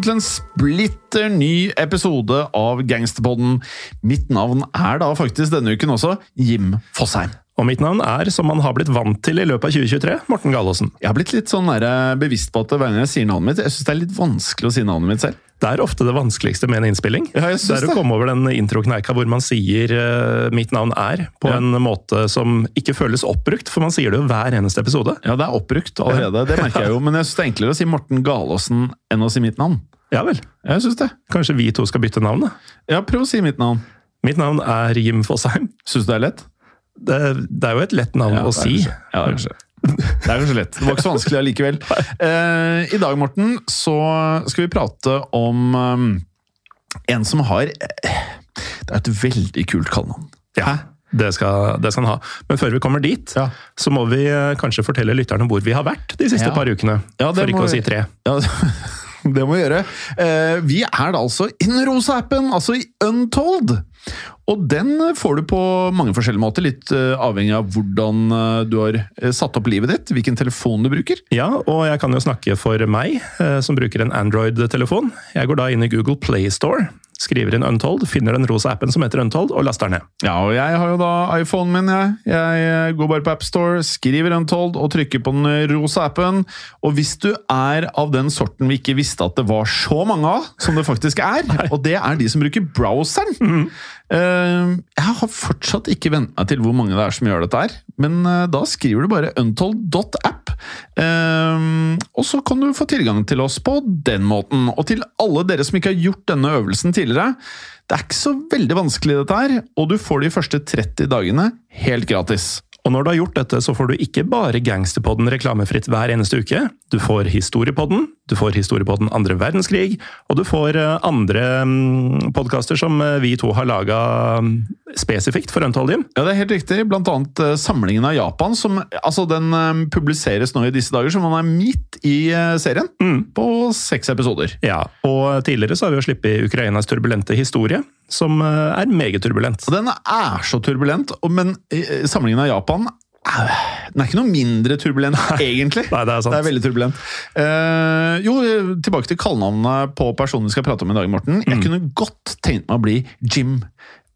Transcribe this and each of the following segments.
Velkommen til en splitter ny episode av Gangsterpodden. Mitt navn er da faktisk denne uken også Jim Fosheim. Og mitt navn er, som man har blitt vant til i løpet av 2023, Morten Galaasen. Jeg har blitt litt sånn eh, bevisst på at hver gang jeg sier navnet mitt, jeg syns det er litt vanskelig å si navnet mitt selv. Det er ofte det vanskeligste med en innspilling. Ja, det er å komme over den introkneika hvor man sier uh, 'mitt navn er' på Ja. en måte som ikke føles oppbrukt, for man sier det jo hver eneste episode. Ja, det er oppbrukt allerede, det merker jeg jo, men jeg syns det er enklere å si Morten Galaasen enn å si mitt navn. Ja vel. Jeg synes det. Kanskje vi to skal bytte navn, da. Ja, prøv å si mitt navn. Mitt navn er Jim Fosheim. Syns du det er lett? Det, det er jo et lett navn Ja, å si. kanskje- Ja, det er kanskje. Det er kanskje lett. Det var ikke så vanskelig allikevel. Eh, I dag, Morten, så skal vi prate om um, en som har Det er et veldig kult kallenavn. Ja, det skal, det skal han ha. Men før vi kommer dit, Ja. så må vi eh, kanskje fortelle lytterne hvor vi har vært de siste Ja. par ukene. Ja, det for ikke å vi- si tre. Ja, det må vi gjøre. Eh, vi er da altså innen den rosa appen, altså i Untold. Og den får du på mange forskjellige måter, litt eh, avhengig av hvordan eh, du har satt opp livet ditt, hvilken telefon du bruker. Ja, og jeg kan jo snakke for meg, som bruker en Android-telefon. Jeg går da inn i Google Play Store, skriver inn Untold, finner den rosa appen som heter Untold, og laster den ned. Ja, og jeg har jo da iPhonen min, jeg. Jeg eh, går bare på AppStore, skriver Untold og trykker på den rosa appen. Og hvis du er av den sorten vi ikke visste at det var så mange av, som det faktisk er, og det er de som bruker browseren eh, Jeg har fortsatt ikke vent meg til hvor mange det er som gjør dette her, men eh, da skriver du bare untold.app. eh, og så kan du få tilgang til oss på den måten. Og til alle dere som ikke har gjort denne øvelsen tidligere, det er ikke så veldig vanskelig dette her, og du får de første 30 dagene helt gratis. Og når du har gjort dette, så får du ikke bare Gangsterpodden reklamefritt hver eneste uke. Du får Historiepodden, du får Historiepodden andre verdenskrig, og du får eh, andre mm, podkaster som eh, vi to har laga spesifikt for Untold. Ja, det er helt riktig. Blant annet eh, samlingen av Japan, som altså den publiseres nå i disse dager, så man er midt i serien. serien, på seks episoder. Ja, og tidligere så har vi jo sluppet Ukrainas turbulente historie, som eh, er meget turbulent. Den er så turbulent, men sammenlignet samlingen av Japan eh, den er ikke noe mindre turbulent, egentlig. Nei, det er sant. Det er veldig turbulent. Uh, jo, eh, tilbake til kallenavnet på personen vi skal prate om i dag, Morten. Mm. Jeg kunne godt tenkt meg å bli Jim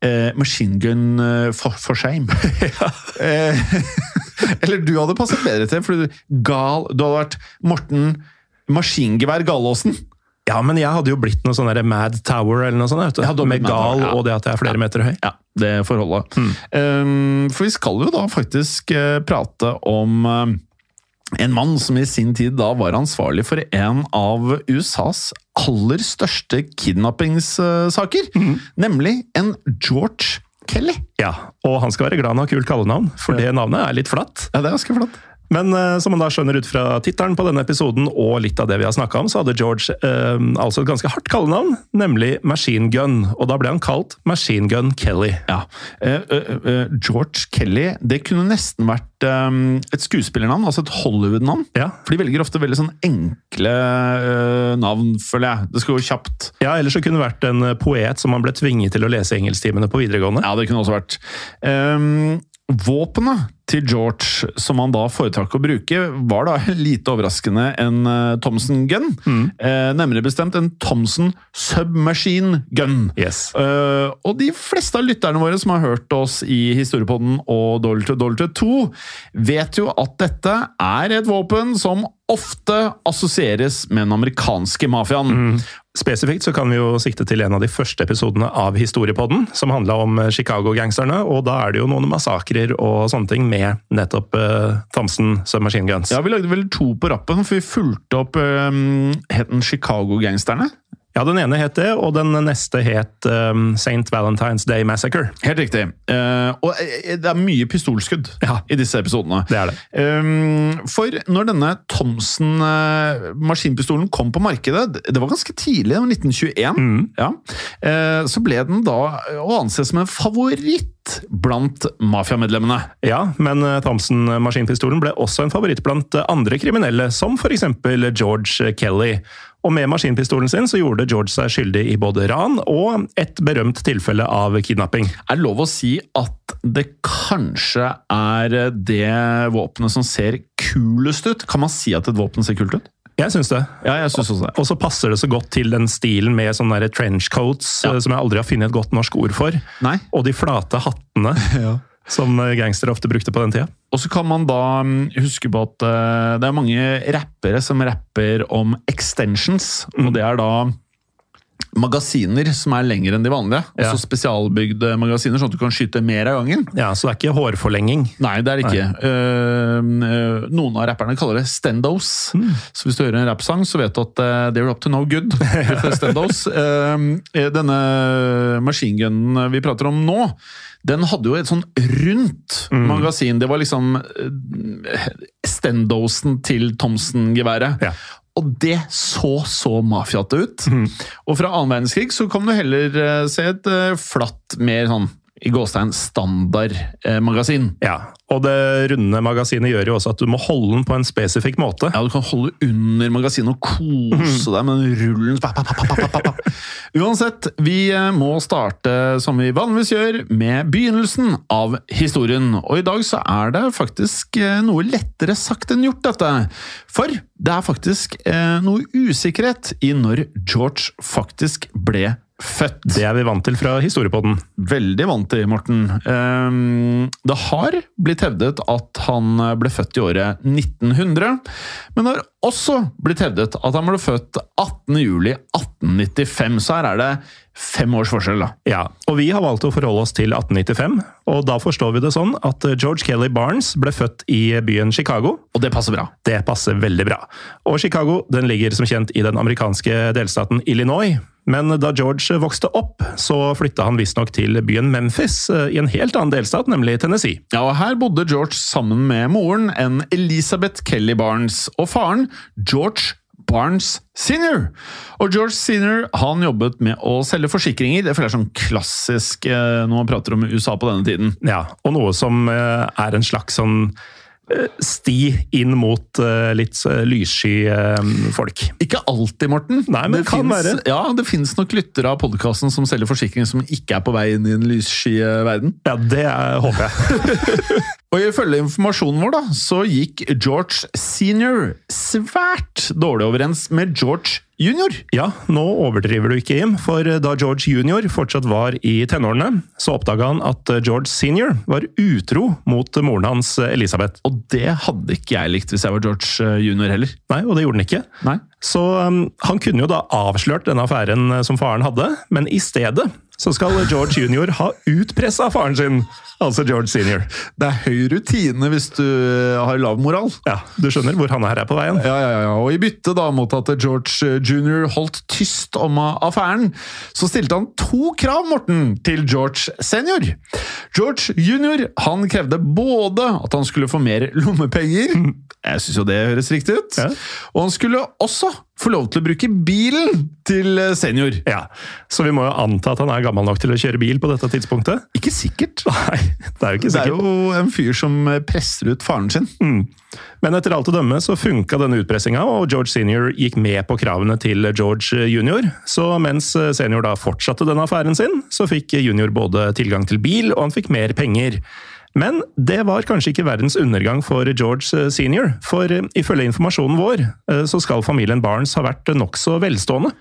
uh, Machine Gun eh, for, for shame. uh, eller du hadde passet bedre til, for du, gal, du hadde vært Morten Maskingevær Galåsen. Ja, men jeg hadde jo blitt noe sånn Mad Tower eller noe sånt. Vet du. Ja, Med gal ja. og det at jeg er flere meter høy. Ja, det får holde. Um, for vi skal jo da faktisk uh, prate om uh, en mann som i sin tid da var ansvarlig for en av USAs aller største kidnappingssaker. Nemlig en George Kelly. Ja, Og han skal være glad han har kult kallenavn, for det navnet er litt flatt. Ja, det er ganske flott. Men eh, som man da skjønner ut fra tittelen på denne episoden og litt av det vi har snakka om, så hadde George eh, altså et ganske hardt kallenavn, nemlig Machine Gun. Og da ble han kalt Machine Gun Kelly. Ja. Eh, eh, eh, George Kelly, det kunne nesten vært eh, et skuespillernavn, altså et Hollywood-navn. Ja. For de velger ofte veldig sånn enkle navn, føler jeg. Det skal gå kjapt. Ja, Eller så kunne det vært en poet som man ble tvinget til å lese engelsktimene på videregående. Ja, det kunne også vært. Um, Våpenet til George, som han da foretrakk å bruke, var da lite overraskende en uh, Thomson Gun. Eh, nærmere bestemt en Thomson Submachine Gun. Yes. Eh, og de fleste av lytterne våre som har hørt oss i Historiepodden og Dollar to Dollar to 2, vet jo at dette er et våpen som ofte assosieres med den amerikanske mafiaen. Spesifikt så kan vi jo sikte til en av de første episodene av Historiepodden, som handla om eh, Chicago-gangsterne, og da er det jo noen massakrer og sånne ting med nettopp uh, Thompson Submachine Guns. Ja, Vi lagde vel to på rappen, for vi fulgte opp um, Het Chicago-gangsterne? Ja, den ene het det, og den neste het um, St. Valentine's Day Massacre. Helt riktig. Uh, og eh, det er mye pistolskudd Ja. i disse episodene. Det er det. Um, for når denne Thomson eh, maskinpistolen kom på markedet, det var ganske tidlig, det var 1921, Mm. ja, uh, så ble den da å anse som en favoritt blant mafiamedlemmene. Ja, men Thompson-maskinpistolen ble også en favoritt blant andre kriminelle, som f.eks. George Kelly. Og med maskinpistolen sin så gjorde George seg skyldig i både ran og et berømt tilfelle av kidnapping. Er det lov å si at det kanskje er det våpenet som ser kulest ut? Kan man si at et våpen ser kult ut? Jeg syns det. Ja, jeg synes også det. Og så passer det så godt til den stilen med sånne trenchcoats, Ja. uh, som jeg aldri har funnet et godt norsk ord for. Nei. Og de flate hattene som uh, gangstere ofte brukte på den tida. Og så kan man da mm, huske på at eh, det er mange rappere som rapper om extensions, og det er da magasiner som er lengre enn de vanlige. Ja. Altså spesialbygde magasiner, sånn at du kan skyte mer av gangen. Ja, Så det er ikke hårforlenging. Nei, det er det ikke. Eh, eh, noen av rapperne kaller det stendos. Så hvis du hører en rappsang, så vet du at uh, they're up to no good. for stendos. Uh, denne maskingunnen vi prater om nå, den hadde jo et sånn rundt magasin. Det var liksom uh, stendosen til Thomsen-geværet. Ja. Og det så så mafiate ut. Og fra annen verdenskrig så kan du heller eh, se et eh, flatt, mer sånn i gåstein standardmagasin. eh. Ja, Og det runde magasinet gjør jo også at du må holde den på en spesifikk måte. Ja, du kan holde under magasinet og kose deg med den rullen. Pa, pa, pa. Uansett, vi eh, må starte som vi vanligvis gjør, med begynnelsen av historien. Og i dag så er det faktisk eh, noe lettere sagt enn gjort, dette. For det er faktisk eh, noe usikkerhet i når George faktisk ble født. Det er vi vant til fra historiepodden. Veldig vant til, Morten. Ehm, Det har blitt hevdet at han ble født i året 1900, men det har også blitt hevdet at han ble født 18.07.1895, så her er det fem års forskjell, da. Ja, og vi har valgt å forholde oss til 1895, og da forstår vi det sånn at George Kelly Barnes ble født i byen Chicago. Og det passer bra. Det passer veldig bra. Og Chicago den ligger som kjent i den amerikanske delstaten Illinois. Men da George vokste opp, så flytta han visstnok til byen Memphis, eh, i en helt annen delstat, nemlig Tennessee. Ja, og Her bodde George sammen med moren, en Elizabeth Kelly Barnes, og faren George Barnes senior. Og George senior han jobbet med å selge forsikringer. Det føler jeg er sånn klassisk eh, når man prater om USA på denne tiden. Ja, og noe som eh, er en slags sånn sti inn mot eh, litt eh, lyssky eh, folk. Ikke alltid, Morten. Nei, men det kan finnes- være. Ja, det finnes nok lyttere av podkasten som selger forsikringer som ikke er på vei inn i en lyssky eh, verden. Ja, det er, håper jeg. Og ifølge informasjonen vår da, så gikk George senior svært dårlig overens med George junior. Ja, nå overdriver du ikke, Jim. For da George junior fortsatt var i tenårene, så oppdaga han at George senior var utro mot moren hans Elisabeth. Og det hadde ikke jeg likt hvis jeg var George eh, junior heller. Nei, og det gjorde han ikke. Nei. Så um, han kunne jo da avslørt denne affæren eh, som faren hadde, men i stedet så skal George jr. ha utpressa faren sin, altså George senior. Det er høy rutine hvis du har lav moral. Ja, Du skjønner hvor han her er på veien? Ja, ja, ja. Og i bytte da mot at George jr. holdt tyst om affæren, så stilte han to krav, Morten, til George senior. George jr. han krevde både at han skulle få mer lommepenger, jeg syns jo det høres riktig ut, Ja. og han skulle også få lov til å bruke bilen til senior. Ja, Så vi må jo anta at han er gammel nok til å kjøre bil på dette tidspunktet? Ikke sikkert. Nei, det er jo ikke sikkert. Det er jo en fyr som presser ut faren sin. Men etter alt å dømme så funka denne utpressinga, og George senior gikk med på kravene til George junior. Så mens senior da fortsatte denne affæren sin, så fikk junior både tilgang til bil, og han fikk mer penger. Men det var kanskje ikke verdens undergang for George senior, for ifølge informasjonen vår eh, så skal familien Barnes ha vært nokså velstående.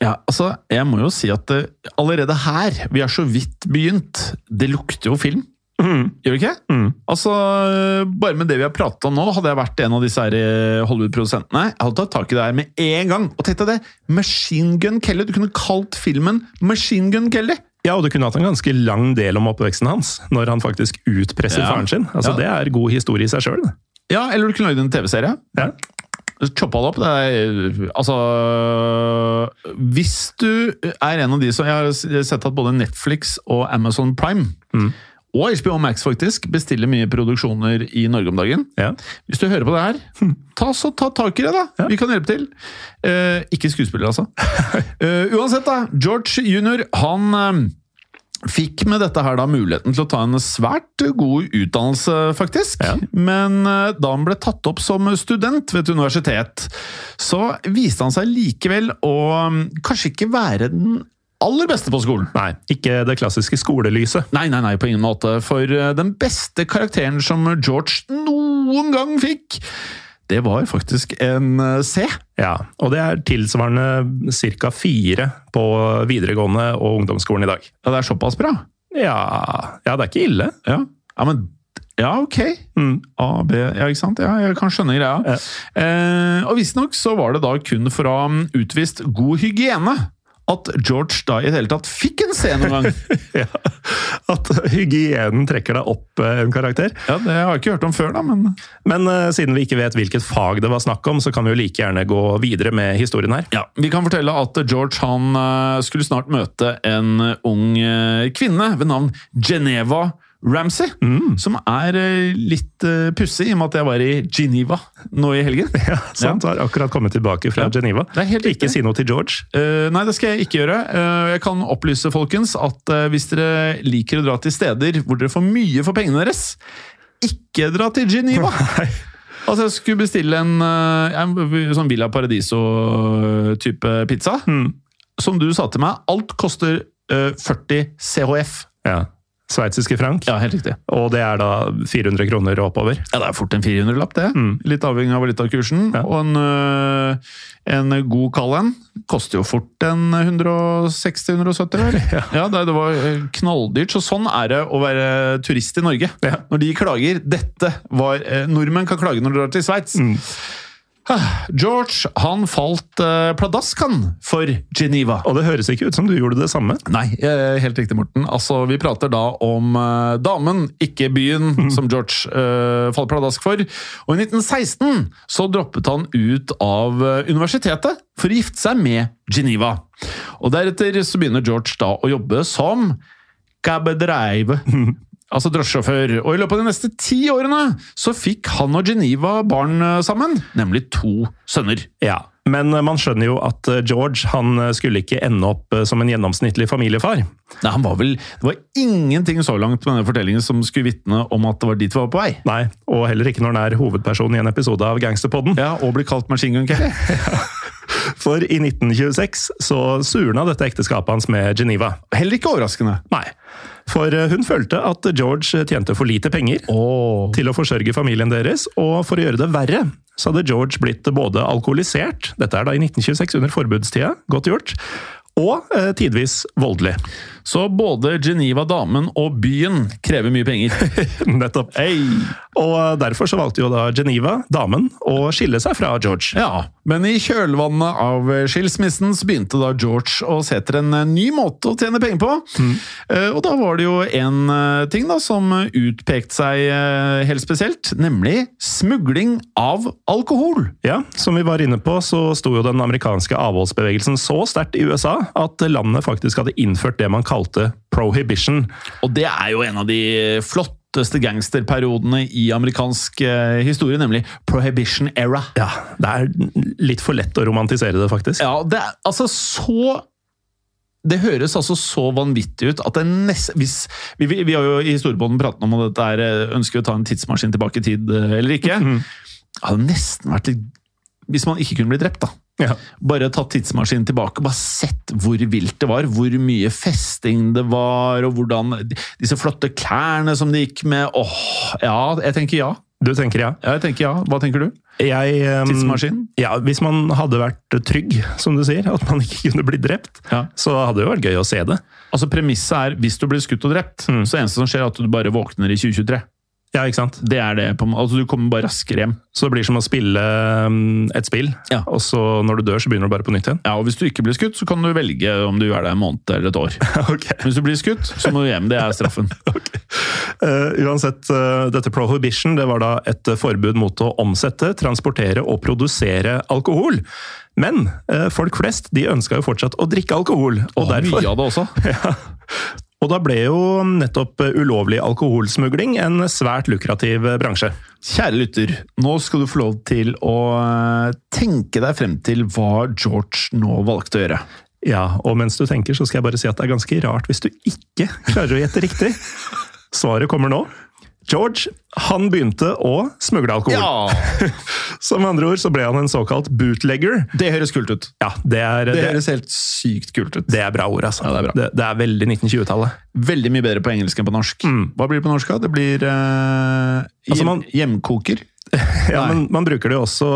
Ja, altså, jeg må jo si at eh, allerede her, vi har så vidt begynt, det lukter jo film. Gjør det ikke? Altså, eh, Bare med det vi har pratet om nå, hadde jeg vært en av disse eh, Hollywood-produsentene, jeg hadde tatt tak i det her med en gang. Og tenk deg det! Machine Gun Kelly! Du kunne kalt filmen Machine Gun Kelly! Ja, og du kunne hatt en ganske lang del om oppveksten hans, når han faktisk utpresser Ja. faren sin. Altså, Ja. Det er god historie i seg sjøl. Ja, eller du kunne lagd en TV-serie. Ja. Choppa det opp. Det er, altså Hvis du er en av de som Jeg har sett at både Netflix og Amazon Prime og HBO Max faktisk bestiller mye produksjoner i Norge om dagen. Ja. Hvis du hører på det her, ta, så ta tak i det, da! Vi kan hjelpe til. Eh, ikke skuespiller, altså. Eh, uansett, da. George jr. han eh, fikk med dette her da muligheten til å ta en svært god utdannelse, faktisk. Ja. Men eh, da han ble tatt opp som student ved et universitet, så viste han seg likevel å mm, kanskje ikke være den aller beste på skolen. Nei, ikke det klassiske skolelyset. Nei, nei, nei, på ingen måte. For eh, den beste karakteren som George noen gang fikk, det var faktisk en eh, C. Ja, og det er tilsvarende ca. fire på videregående og ungdomsskolen i dag. Ja, det er såpass bra. Ja, ja det er ikke ille. Ja, ja men ja, ok. A, B Ja, ikke sant? Ja, jeg kan skjønne greia. Ja. Eh, og visstnok så var det da kun for å ha mm, utvist god hygiene at George da i det hele tatt fikk en C noen gang. Ja, at hygienen trekker deg opp eh, en karakter. ja, Det har jeg ikke hørt om før, da, men Men uh, siden vi ikke vet hvilket fag det var snakk om, så kan vi jo like gjerne gå videre med historien her. Ja, Vi kan fortelle at George han eh, skulle snart møte en ung kvinne ved navn Geneva Ramsey. Som er eh, litt uh, pussig, i og med at jeg var i Geneva nå i helgen. Ja, sant, har akkurat kommet tilbake fra Ja, Geneva. det helt Ikke si noe til George. Uh, nei, det skal jeg ikke gjøre. Uh, jeg kan opplyse folkens at eh, hvis dere liker å dra til steder hvor dere får mye for pengene deres, ikke dra til Geneva! Nei. Altså, jeg skulle bestille en, eh, en sånn Villa Paradiso-type pizza. Som du sa til meg, alt koster eh, 40 CHF. Ja. Sveitsiske frank. Ja, helt riktig. Og det er da 400 kroner og oppover. Ja, Det er fort en 400-lapp, det. Litt avhengig av valutakursen. Ja. Og en, øh, en god kall en koster jo fort en 160-170, vel? ja, det, det var øh, knalldyrt. Så sånn er det å være turist i Norge. Ja. Når de klager Dette var eh, Nordmenn kan klage når de drar til Sveits. Ah, George han falt uh, pladask, han, for Geneva. Og det høres ikke ut som du gjorde det samme. Nei, eh, helt riktig, Morten. Altså, Vi prater da om uh, damen, ikke byen, som George uh, falt pladask for. Og i 1916 så droppet han ut av eh, universitetet for å gifte seg med Geneva. Og deretter så begynner George da å jobbe som cabedreive. Altså drosjesjåfør. Og i løpet av de neste ti årene så fikk han og Geneva barn eh, sammen, nemlig to sønner. Ja, Men eh, man skjønner jo at eh, George han skulle ikke ende opp som en gjennomsnittlig familiefar. Nei, han var vel, Det var ingenting så langt med denne fortellingen som skulle vitne om at det var dit vi var på vei. Nei, Og heller ikke når han er hovedperson i en episode av Gangsterpodden. Ja, Og blir kalt Machine Gun Kelly. For i 1926 så surna dette ekteskapet hans med Geneva. Heller ikke overraskende. Nei. For eh, hun følte at George tjente for lite penger til å forsørge familien deres, og for å gjøre det verre, så hadde George blitt både alkoholisert, dette er da i 1926 under forbudstida, godt gjort, og eh, tidvis voldelig. Så både Geneva damen og byen krever mye penger. Nettopp. Og eh, derfor så valgte jo da Geneva, damen, å skille seg fra George. Ja, men i kjølvannet av skilsmissen så begynte da George å se etter en ny måte å tjene penger på. Mm. Og da var det jo en eh, ting da som utpekte seg eh, helt spesielt, nemlig smugling av alkohol. Ja, Som vi var inne på, så sto jo den amerikanske avholdsbevegelsen så sterkt i USA at landet faktisk hadde innført det man kalte prohibition. Og det er jo en av de flotteste gangsterperiodene i amerikansk eh, historie, nemlig Prohibition Era. Ja, Det er litt for lett å romantisere det, faktisk. Ja, det er altså så det høres altså så vanvittig ut at det nest, hvis, vi, vi, vi har jo i historiebånden pratet om at dette er, eh, ønsker vi å ta en tidsmaskin tilbake i tid eh, eller ikke. Det hadde nesten vært litt Hvis man ikke kunne bli drept, da. Ja. Bare tatt tidsmaskinen tilbake og bare sett hvor vilt det var. Hvor mye festing det var, og hvordan Disse flotte klærne som de gikk med. Åh, ja, jeg tenker ja. Du tenker ja? Ja, Jeg tenker ja. Hva tenker du? Jeg, um, Tidsmaskin? Ja, Hvis man hadde vært trygg, som du sier, at man ikke kunne bli drept, Ja. så hadde det jo vært gøy å se det. Altså Premisset er hvis du blir skutt og drept, Mm. så eneste som skjer er at du bare våkner i 2023. Ja, ikke sant? Det er det. på Altså Du kommer bare raskere hjem. Så det blir som å spille um, et spill, Ja. og så når du dør, så begynner du bare på nytt igjen. Ja, og Hvis du ikke blir skutt, så kan du velge om du er der en måned eller et år. Ok. Hvis du blir skutt, så må du hjem. Det er straffen. Eh, uansett, uh, dette prohibition det var da et eh, forbud mot å omsette, transportere og produsere alkohol. Men folk flest de ønska jo fortsatt å drikke alkohol. Og, Og derfor, mye av det også. ja. Og da ble jo nettopp ulovlig alkoholsmugling en svært lukrativ bransje. Kjære lytter, nå skal du få lov til å eh, tenke deg frem til hva George nå valgte å gjøre. Ja, og mens du tenker, så skal jeg bare si at det er ganske rart hvis du ikke klarer å gjette riktig. Svaret kommer nå. George han begynte å smugle alkohol. Ja! Som andre ord så ble han en såkalt bootlegger. Det høres kult ut. Ja, det er, Det det, høres helt sykt kult ut. det er bra ord, altså. Ja, det er bra. Det, det er veldig 1920-tallet. Veldig mye bedre på engelsk enn på norsk. Mm. Hva blir det på norsk? da? Det blir eh, Altså, man- hjemkoker. Ja, Nei. men man bruker det jo også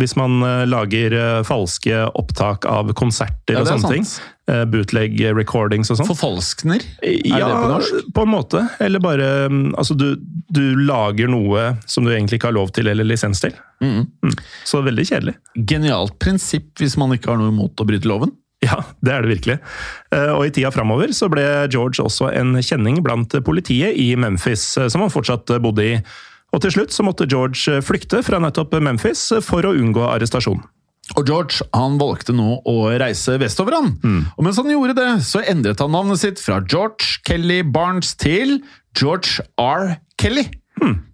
hvis man eh, lager eh, falske opptak av konserter Ja, og er sånne sant. ting. Bootleg recordings og sånn. Forfalskner? Ja, det på norsk? på en måte. Eller bare mm, Altså, du, du lager noe som du egentlig ikke har lov til eller lisens til. Mm. Så veldig kjedelig. Genialt prinsipp hvis man ikke har noe imot å bryte loven. Ja, det er det virkelig. Eh, Og i tida framover så ble George også en kjenning blant politiet i Memphis, eh, som han fortsatt eh, bodde i. Og til slutt så måtte George eh, flykte fra nettopp Memphis eh, for å unngå arrestasjon. Og George han valgte nå å reise vestover. han. Og mens han gjorde det, så endret han navnet sitt fra George Kelly Barnes til George R. Kelly.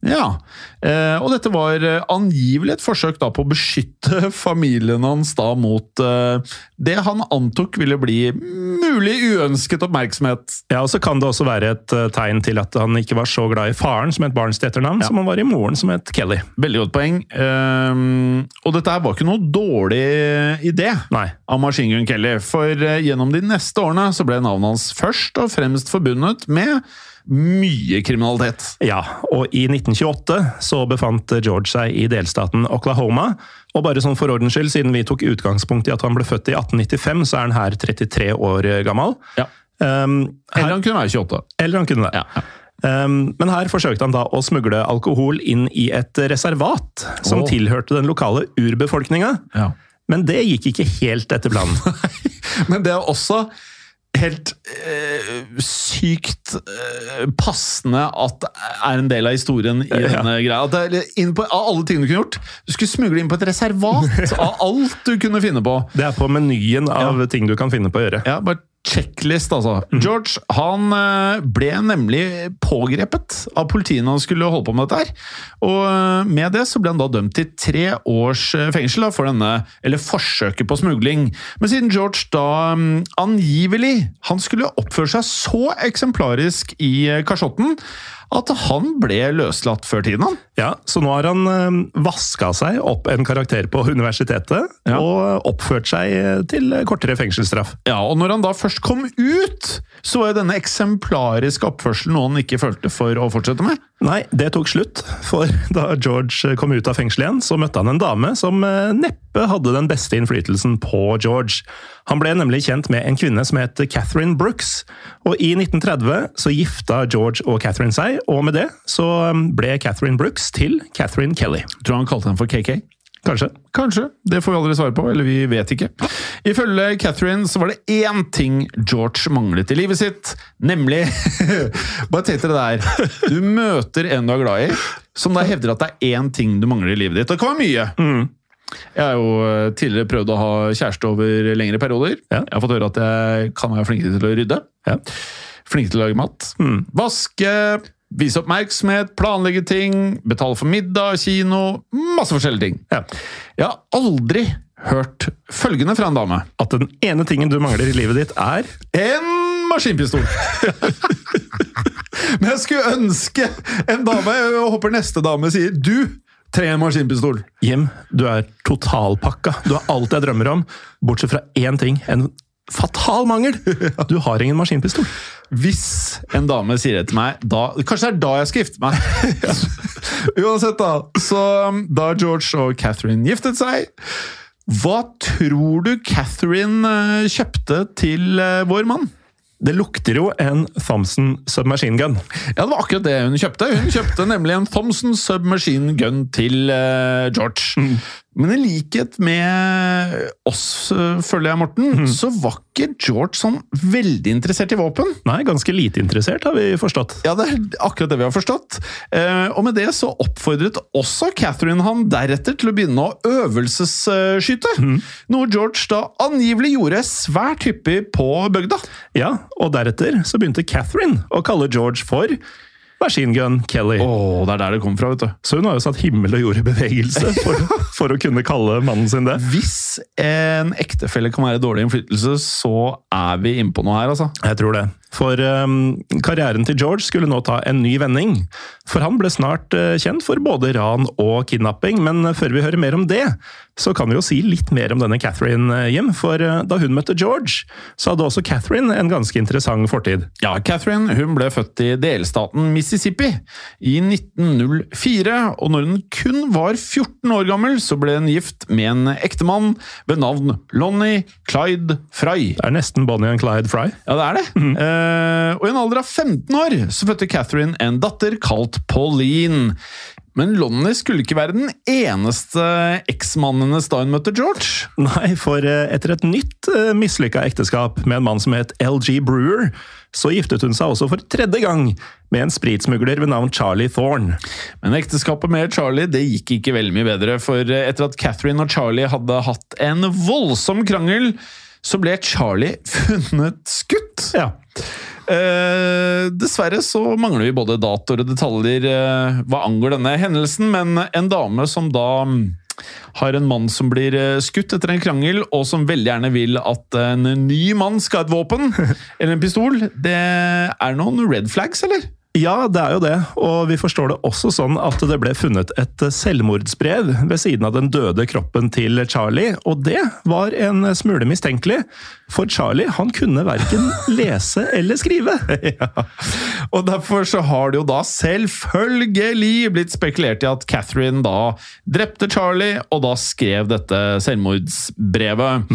Ja, eh, Og dette var eh, angivelig et forsøk da på å beskytte familien hans da mot eh, det han antok ville bli mulig uønsket oppmerksomhet. Ja, og Så kan det også være et eh, tegn til at han ikke var så glad i faren som het Barnes til etternavn, som han var i moren som het Kelly. Veldig godt poeng. Eh, og dette var ikke noe dårlig idé Nei. av Machine Gun Kelly, for eh, gjennom de neste årene så ble navnet hans først og fremst forbundet med mye kriminalitet. Ja, og i 1928 så befant George seg i delstaten Oklahoma. Og bare sånn for ordens skyld, siden vi tok utgangspunkt i at han ble født i 1895, så er han her 33 år gammel. Ja. Um, her, Eller han kunne være 28. eller han kunne det. Ja. Um, men her forsøkte han da å smugle alkohol inn i et reservat som oh. tilhørte den lokale urbefolkninga. Ja. Men det gikk ikke helt etter planen. Men det er også helt eh, sykt eh, passende at det er en del av historien i Ja. denne greia. At det inn på, av alle ting du kunne gjort, du skulle smugle inn på et reservat av alt du kunne finne på. Det er på menyen av ting du kan finne på å gjøre. Ja, bare checklist, altså. George han eh, ble nemlig pågrepet av politiet når han skulle holde på med dette her. Og eh, med det så ble han da dømt til tre års eh, fengsel da, for denne, eller forsøket på smugling. Men siden George da mm, angivelig han skulle oppføre seg så eksemplarisk i kasjotten at han ble løslatt før tiden, han. Ja, Så nå har han øh, vaska seg opp en karakter på universitetet Ja. og oppført seg eh, til kortere fengselsstraff. Ja, og når han da først kom ut, så var jo denne eksemplariske oppførselen noe han ikke følte for å fortsette med. Nei, det tok slutt. For da George kom ut av fengselet igjen, så møtte han en dame som eh, neppe hadde den beste innflytelsen på George. Han ble nemlig kjent med en kvinne som het Catherine Brooks. Og i 1930 så gifta George og Catherine seg, og med det så um, ble Catherine Brooks til Catherine Kelly. Tror han kalte henne for KK? Kanskje. Kanskje. Det får vi aldri svare på, eller vi vet ikke. Ifølge Catherine så var det én ting George manglet i livet sitt, nemlig Bare tenk dere det der. Du møter en du er glad i, som da hevder at det er én ting du mangler i livet ditt. Det kan være mye. Jeg har jo eh, tidligere prøvd å ha kjæreste over lengre perioder. Ja. Jeg har fått høre at jeg kan være flink til å rydde. Ja. Flink til å lage mat. Vaske, vise oppmerksomhet, planlegge ting, betale for middag, kino Masse forskjellige ting. Ja. Jeg har aldri hørt følgende fra en dame. At den ene tingen du mangler i livet ditt, er En maskinpistol! Men jeg skulle ønske en dame Jeg håper neste dame sier du trenger en maskinpistol. Jim, du er totalpakka. Du har alt jeg drømmer om, bortsett fra én ting. En fatal mangel! Du har ingen maskinpistol. Hvis en dame sier det til meg, da Kanskje det er da jeg skal gifte meg. Uansett, da. Så um, da George og Catherine giftet seg Hva tror du Catherine eh, kjøpte til eh, vår mann? Det lukter jo en Thompson submachine gun. Ja, det var akkurat det hun kjøpte. Hun kjøpte nemlig en Thompson Submachine Gun til uh, George. Men i likhet med oss, eh, føler jeg, Morten, så var ikke George sånn veldig interessert i våpen. Nei, ganske lite interessert, har vi forstått. Ja, det er akkurat det vi har forstått. Eh, og med det så oppfordret også Catherine han deretter til å begynne å øvelsesskyte. Noe George da angivelig gjorde svært hyppig på bygda. Ja, og deretter så begynte Catherine å kalle George for Machine Gun Kelly. Oh, det er der det kom fra, vet du. Så hun har jo satt himmel og jord i bevegelse for, for å kunne kalle mannen sin det. Hvis en ektefelle kan være dårlig innflytelse, så er vi inne på noe her, altså. Jeg tror det. For um, karrieren til George skulle nå ta en ny vending. For han ble snart uh, kjent for både ran og kidnapping, men uh, før vi hører mer om det, så kan vi jo si litt mer om denne Catherine, uh, Jim. For uh, da hun møtte George, så hadde også Catherine en ganske interessant fortid. Ja, Catherine hun ble født i delstaten Mississippi i 1904, og når hun kun var 14 år gammel, så ble hun gift med en ektemann ved navn Lonnie Clyde Fry. Det er nesten Bonnie and Clyde Fry. Ja, det er det. Eh, og i en alder av 15 år så fødte Catherine en datter kalt Pauline. Men Lonnie skulle ikke være den eneste eksmannen hennes da hun møtte George. Nei, for eh, etter et nytt uh, mislykka ekteskap med en mann som het LG Brewer, så giftet hun seg også for tredje gang med en spritsmugler ved navn Charlie Thorne. Men ekteskapet med Charlie det gikk ikke veldig mye bedre, for etter at Catherine og Charlie hadde hatt en voldsom krangel, så ble Charlie funnet skutt. Ja. Eh, dessverre så mangler vi både datoer og detaljer eh, hva angår denne hendelsen, men en dame som da mm, har en mann som blir eh, skutt etter en krangel, og som veldig gjerne vil at en ny mann skal ha et våpen, eller en pistol, det er noen red flags, eller? Ja, det er jo det, og vi forstår det også sånn at det ble funnet et selvmordsbrev ved siden av den døde kroppen til Charlie, og det var en smule mistenkelig, for Charlie han kunne verken lese eller skrive. ja. Og derfor så har det jo da selvfølgelig blitt spekulert i at Catherine da drepte Charlie, og da skrev dette selvmordsbrevet.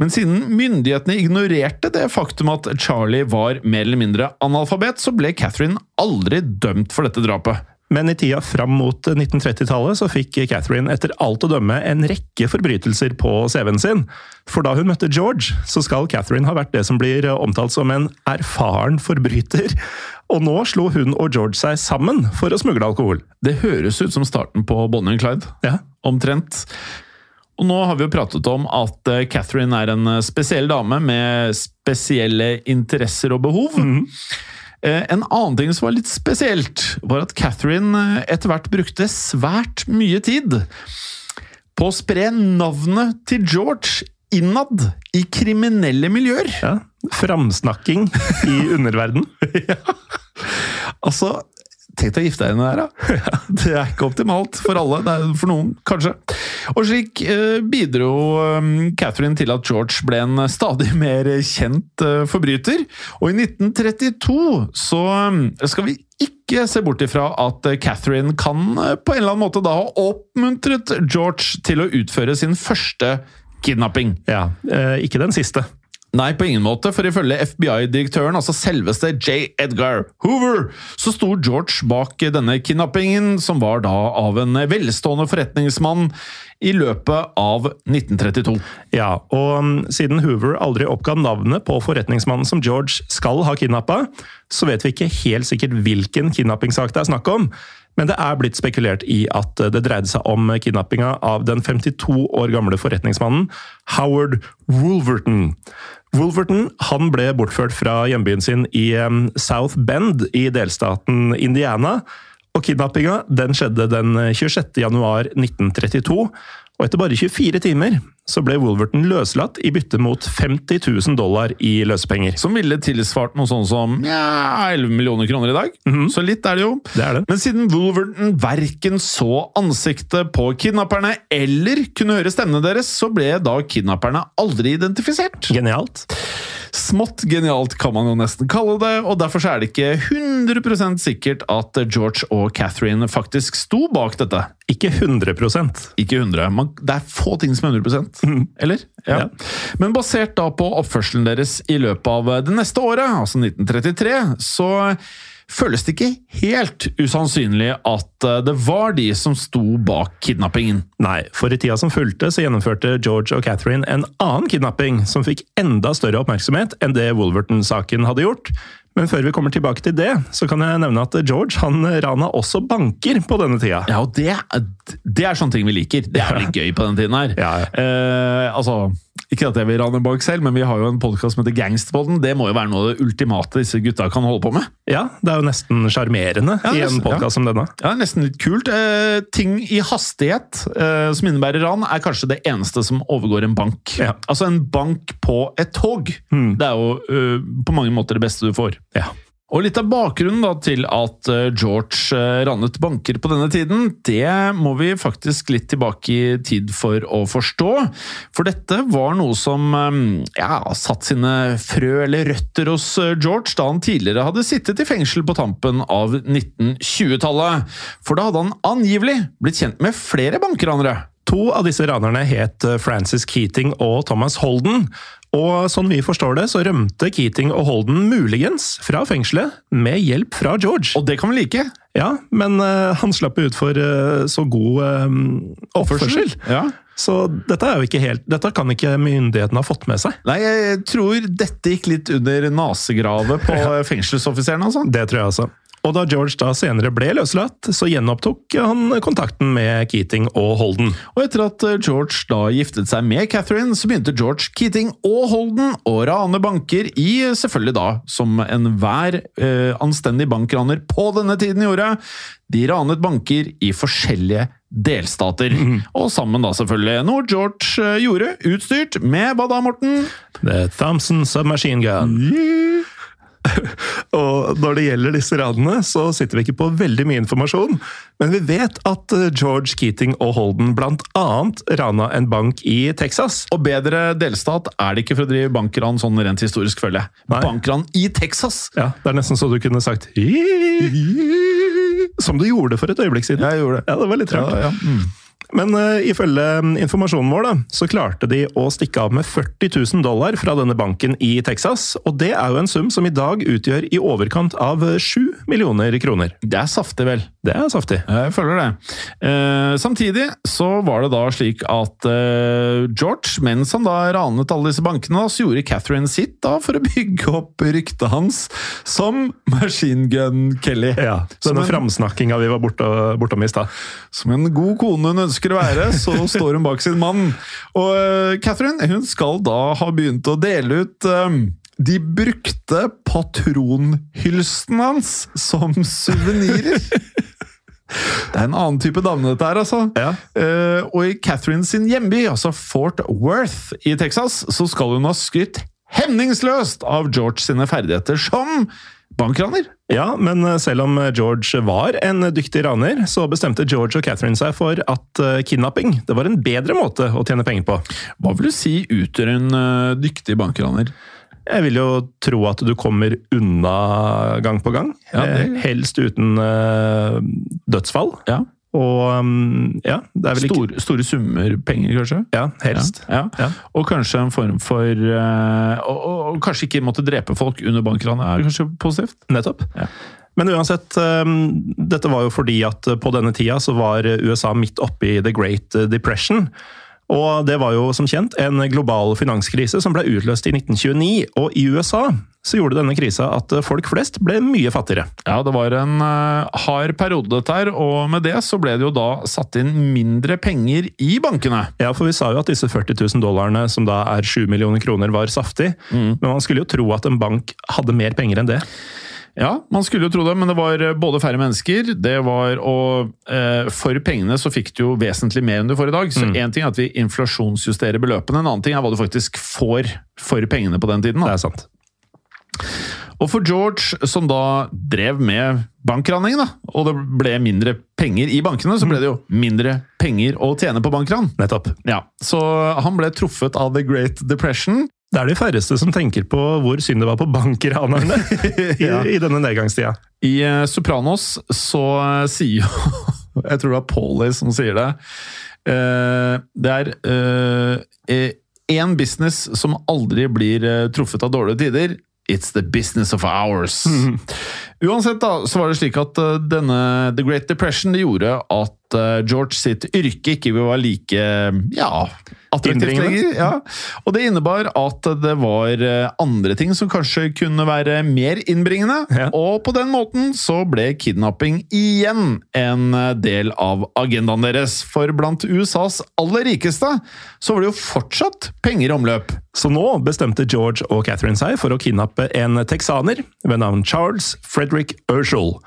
Men siden myndighetene ignorerte det faktum at Charlie var mer eller mindre analfabet, så ble Catherine aldri dømt for dette drapet. Men i tida fram mot 1930-tallet så fikk Catherine etter alt å dømme en rekke forbrytelser på CV-en sin. For da hun møtte George, så skal Catherine ha vært det som blir omtalt som en erfaren forbryter. Og nå slo hun og George seg sammen for å smugle alkohol. Det høres ut som starten på Bonnie and Clyde. Ja. Omtrent. Og nå har vi jo pratet om at eh, Catherine er en eh, spesiell dame med spesielle interesser og behov. Mm. En annen ting som var litt spesielt, var at Catherine etter hvert brukte svært mye tid på å spre navnet til George innad i kriminelle miljøer. ja. Framsnakking i underverden. ja. Altså, tenk å gifte deg i det her, da. Det er ikke optimalt for alle. Det er for noen, kanskje. Og slik eh, bidro eh, Catherine til at George ble en stadig mer kjent eh, forbryter. Og i 1932 så eh, skal vi ikke se bort ifra at eh, Catherine kan på en eller annen måte da ha oppmuntret George til å utføre sin første kidnapping. Ja, Ikke den siste. Nei, på ingen måte, for ifølge FBI-direktøren, altså selveste J. Edgar Hoover, så sto George bak denne kidnappingen, som var da av en velstående forretningsmann i løpet av 1932. Ja, og mm, siden Hoover aldri oppga navnet på forretningsmannen som George skal ha kidnappa, så vet vi ikke helt sikkert hvilken kidnappingssak det er snakk om. Men det er blitt spekulert i at det dreide seg om kidnappinga av den 52 år gamle forretningsmannen Howard Wolverton. Wolverton han ble bortført fra hjembyen sin i South Bend i delstaten Indiana. Og kidnappinga den skjedde den 26. januar 1932. Og etter bare 24 timer så ble Wolverton løslatt i bytte mot 50 000 dollar i løsepenger. Som ville tilsvart noe sånn som ja, 11 millioner kroner i dag. Så litt er det jo. Det er det. Men siden Wolverton verken så ansiktet på kidnapperne eller kunne høre stemmene deres, så ble da kidnapperne aldri identifisert. Genialt. Smått genialt kan man jo nesten kalle det, og derfor er det ikke 100% sikkert at George og Catherine faktisk sto bak dette. Ikke 100% Ikke 100. Man, det er få ting som er 100 eller? Ja. Men basert da på oppførselen deres i løpet av det neste året, altså 1933, så føles det ikke helt usannsynlig at eh, det var de som sto bak kidnappingen. Nei, for i tida som fulgte, så gjennomførte George og Catherine en annen kidnapping som fikk enda større oppmerksomhet enn det Wolverton-saken hadde gjort. Men før vi kommer tilbake til det, så kan jeg nevne at George han rana også banker på denne tida. Ja, og det, det er sånne ting vi liker. Det er litt gøy på denne tiden her. Ja, ja. Eh, altså, ikke at jeg vil rane en bank selv, men vi har jo en podkast som heter Gangsterpodden. Det må jo være noe av det ultimate disse gutta kan holde på med. Ja, det er jo nesten sjarmerende Ja, i en podkast ja. som denne. Ja, Nesten litt kult. Eh, ting i hastighet eh, som innebærer ran, er kanskje det eneste som overgår en bank. Ja. Altså en bank på et tog. Hmm. Det er jo eh, på mange måter det beste du får. Ja. Og litt av bakgrunnen da til at eh, George eh, rannet banker på denne tiden, det må vi faktisk litt tilbake i tid for å forstå. For dette var noe som eh, ja, satt sine frø eller røtter hos George da han tidligere hadde sittet i fengsel på tampen av 1920-tallet. For da hadde han angivelig blitt kjent med flere bankranere. To av disse ranerne het eh, Francis Keating og Thomas Holden. Og sånn vi forstår det, så rømte Keating og Holden muligens fra fengselet med hjelp fra George. Og det kan vi like. Ja, men uh, han slapp ut for uh, så god um, oppførsel. Ja. Så dette, er jo ikke helt, dette kan ikke myndighetene ha fått med seg. Nei, jeg tror dette gikk litt under nasegravet på fengselsoffiseren altså. Det tror jeg også. Og da George da senere ble løslatt, så gjenopptok han kontakten med Keating og Holden. Og etter at eh, George da giftet seg med Catherine, så begynte George Keating og Holden å rane banker i, selvfølgelig da, som enhver eh, anstendig bankraner på denne tiden gjorde, de ranet banker i forskjellige delstater. Og sammen da selvfølgelig noe George eh, gjorde, utstyrt med hva da, Morten? The Thompson Submachine Gun. Og når det gjelder disse radene, så sitter vi ikke på veldig mye informasjon. Men vi vet at eh, George Keating og Holden annet rana en bank i Texas. Og bedre delstat er det ikke for å drive bankran sånn rent historisk, føler jeg. Bankran i Texas! Ja, Det er nesten så du kunne sagt Som du gjorde for et øyeblikk siden. Jeg gjorde det. Ja, det var litt rart. Ja, ja. Mm. Men uh, ifølge informasjonen vår da, så klarte de å stikke av med 40 000 dollar fra denne banken i Texas. Og det er jo en sum som i dag utgjør i overkant av 7 millioner kroner. Det er saftig, vel? Det er saftig. Jeg føler det. Uh, samtidig så var det da slik at uh, George, mens han da ranet alle disse bankene, så gjorde Catherine sitt da for å bygge opp ryktet hans som Machine Gun Kelly. Ja, Denne en- framsnakkinga vi var borte, bortom i stad. Som en god kone hun ønsker å være, så står hun bak sin mann. Og eh, Catherine hun skal da ha begynt å dele ut eh, de brukte patronhylsten hans som suvenirer. Det er en annen type dame, dette her, altså. Ja. Uh, og i Catherine sin hjemby, altså Fort Worth i Texas, så skal hun ha skrytt hemningsløst av George sine ferdigheter som bankraner. Ja, men eh, selv om George var en dyktig raner, så bestemte George og Catherine seg for at eh, kidnapping det var en bedre måte å tjene penger på. Hva vil du si utgjør en eh, dyktig bankraner? Jeg vil jo tro at du kommer unna gang på gang. Ja, det- Eh, Helst uten eh, dødsfall. Ja. Og mm, ja, det er vel ikke Store, store summer penger, kanskje? Ja, helst. Ja. Ja. Og kanskje en form for eh, og, og, og kanskje ikke måtte drepe folk under bankranet er kanskje positivt? Nettopp. Ja. Men uansett, eh, dette var jo fordi at på denne tida så var USA midt oppe i The Great Depression. Og det var jo som kjent en global finanskrise som ble utløst i 1929. Og i USA så gjorde denne krisa at folk flest ble mye fattigere. Ja, det var en eh, hard periode dette her, og med det så ble det jo da satt inn mindre penger i bankene. Ja, for vi sa jo at disse 40 000 dollarene, som da er 7 millioner kroner, var saftig. Men man skulle jo tro at en bank hadde mer penger enn det. Ja, man skulle jo tro det, men det var eh, både færre mennesker, det var og eh, For pengene så fikk du jo vesentlig mer enn du får i dag. Så én ting er at vi inflasjonsjusterer beløpene, en annen ting er hva du faktisk får for pengene på den tiden. Det er sant. Og for George, som da drev med bankraning, da, og det ble mindre penger i bankene, så ble det jo mindre penger å tjene på bankran. Nettopp. Ja, Så han ble truffet av The Great Depression. Det er de færreste som tenker på hvor synd det var på bankranerne i, Ja. i denne nedgangstida. I uh, Sopranos så uh, sier jo Jeg tror det er Paulie som sier det. Uh, det er én business som aldri blir truffet av dårlige tider. It's the business of ours. Uansett da, så var det slik at eh, denne The Great Depression det gjorde at eh, George sitt yrke ikke var like ja, attraktivt lenger. Ja. Og det innebar at det var eh, andre ting som kanskje kunne være mer innbringende. Ja. Og på den måten så ble kidnapping igjen en eh, del av agendaen deres. For blant USAs aller rikeste så var det jo fortsatt penger i omløp. Så nå bestemte George og Catherine seg for å kidnappe en texaner ved navn Charles Frederick Urshall.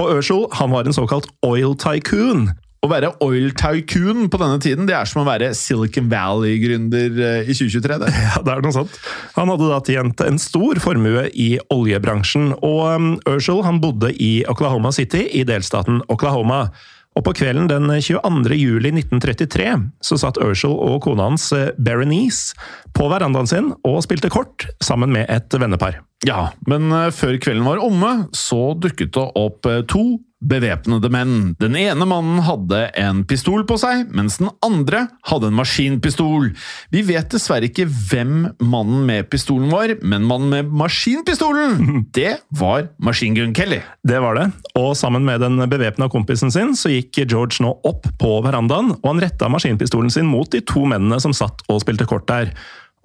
Og Urshall han var en såkalt oil tycoon. Å være oil tycoon på denne tiden, det er som å være Silicon Valley-gründer eh, i 2023. det. Ja, det er noe sånt. Han hadde da tjent en stor formue i oljebransjen, og Urshall han bodde i Oklahoma City i delstaten Oklahoma. Og på kvelden den 22. juli 1933 så satt Urshall og kona hans eh, Berenice på verandaen sin og spilte kort sammen med et vennepar. Ja, men eh, før kvelden var omme, så dukket det opp eh, to bevæpnede menn. Den ene mannen hadde en pistol på seg, mens den andre hadde en maskinpistol. Vi vet dessverre ikke hvem mannen med pistolen var, men mannen med maskinpistolen, det var Machine Gun Kelly. Det var det, og sammen med den bevæpna kompisen sin så gikk George nå opp på verandaen, og han retta maskinpistolen sin mot de to mennene som satt og spilte kort der.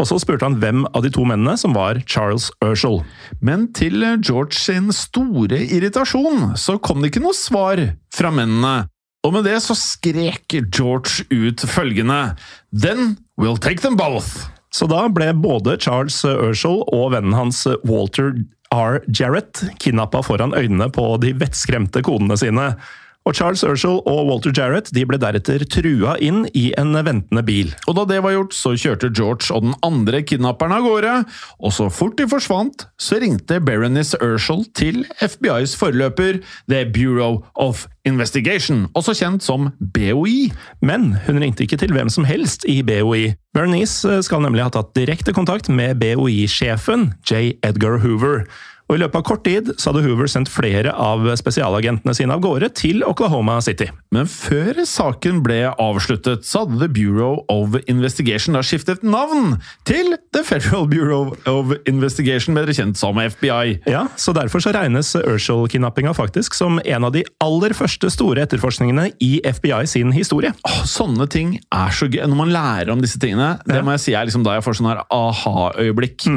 Og så spurte han hvem av de to mennene som var Charles Urshall. Men til George sin store irritasjon så kom det ikke noe svar fra mennene. Og med det så skrek George ut følgende Then we'll take them both! Så da ble både Charles Urshall og vennen hans Walter R. Jarrett kidnappa foran øynene på de vettskremte konene sine. Og Charles Urshall og Walter Jarrett de ble deretter trua inn i en ventende bil. Og da det var gjort, så kjørte George og den andre kidnapperen av gårde, og så fort de forsvant, så ringte Berenice Urshall til FBIs forløper, The Bureau of Investigation, også kjent som BOI. Men hun ringte ikke til hvem som helst i BOI. Bernice skal nemlig ha tatt direkte kontakt med BOI-sjefen, J. Edgar Hoover. Og I løpet av kort tid så hadde Hoover sendt flere av spesialagentene sine av gårde til Oklahoma City. Men før saken ble avsluttet, så hadde The Bureau of Investigation da skiftet navn til The Federal Bureau of Investigation, bedre kjent som FBI. Ja, så Derfor så regnes Urshall-kidnappinga faktisk som en av de aller første store etterforskningene i FBI sin historie. Åh, sånne ting er så gøy. Når man lærer om disse tingene, det Ja. må jeg si er liksom da jeg får sånn her aha-øyeblikk.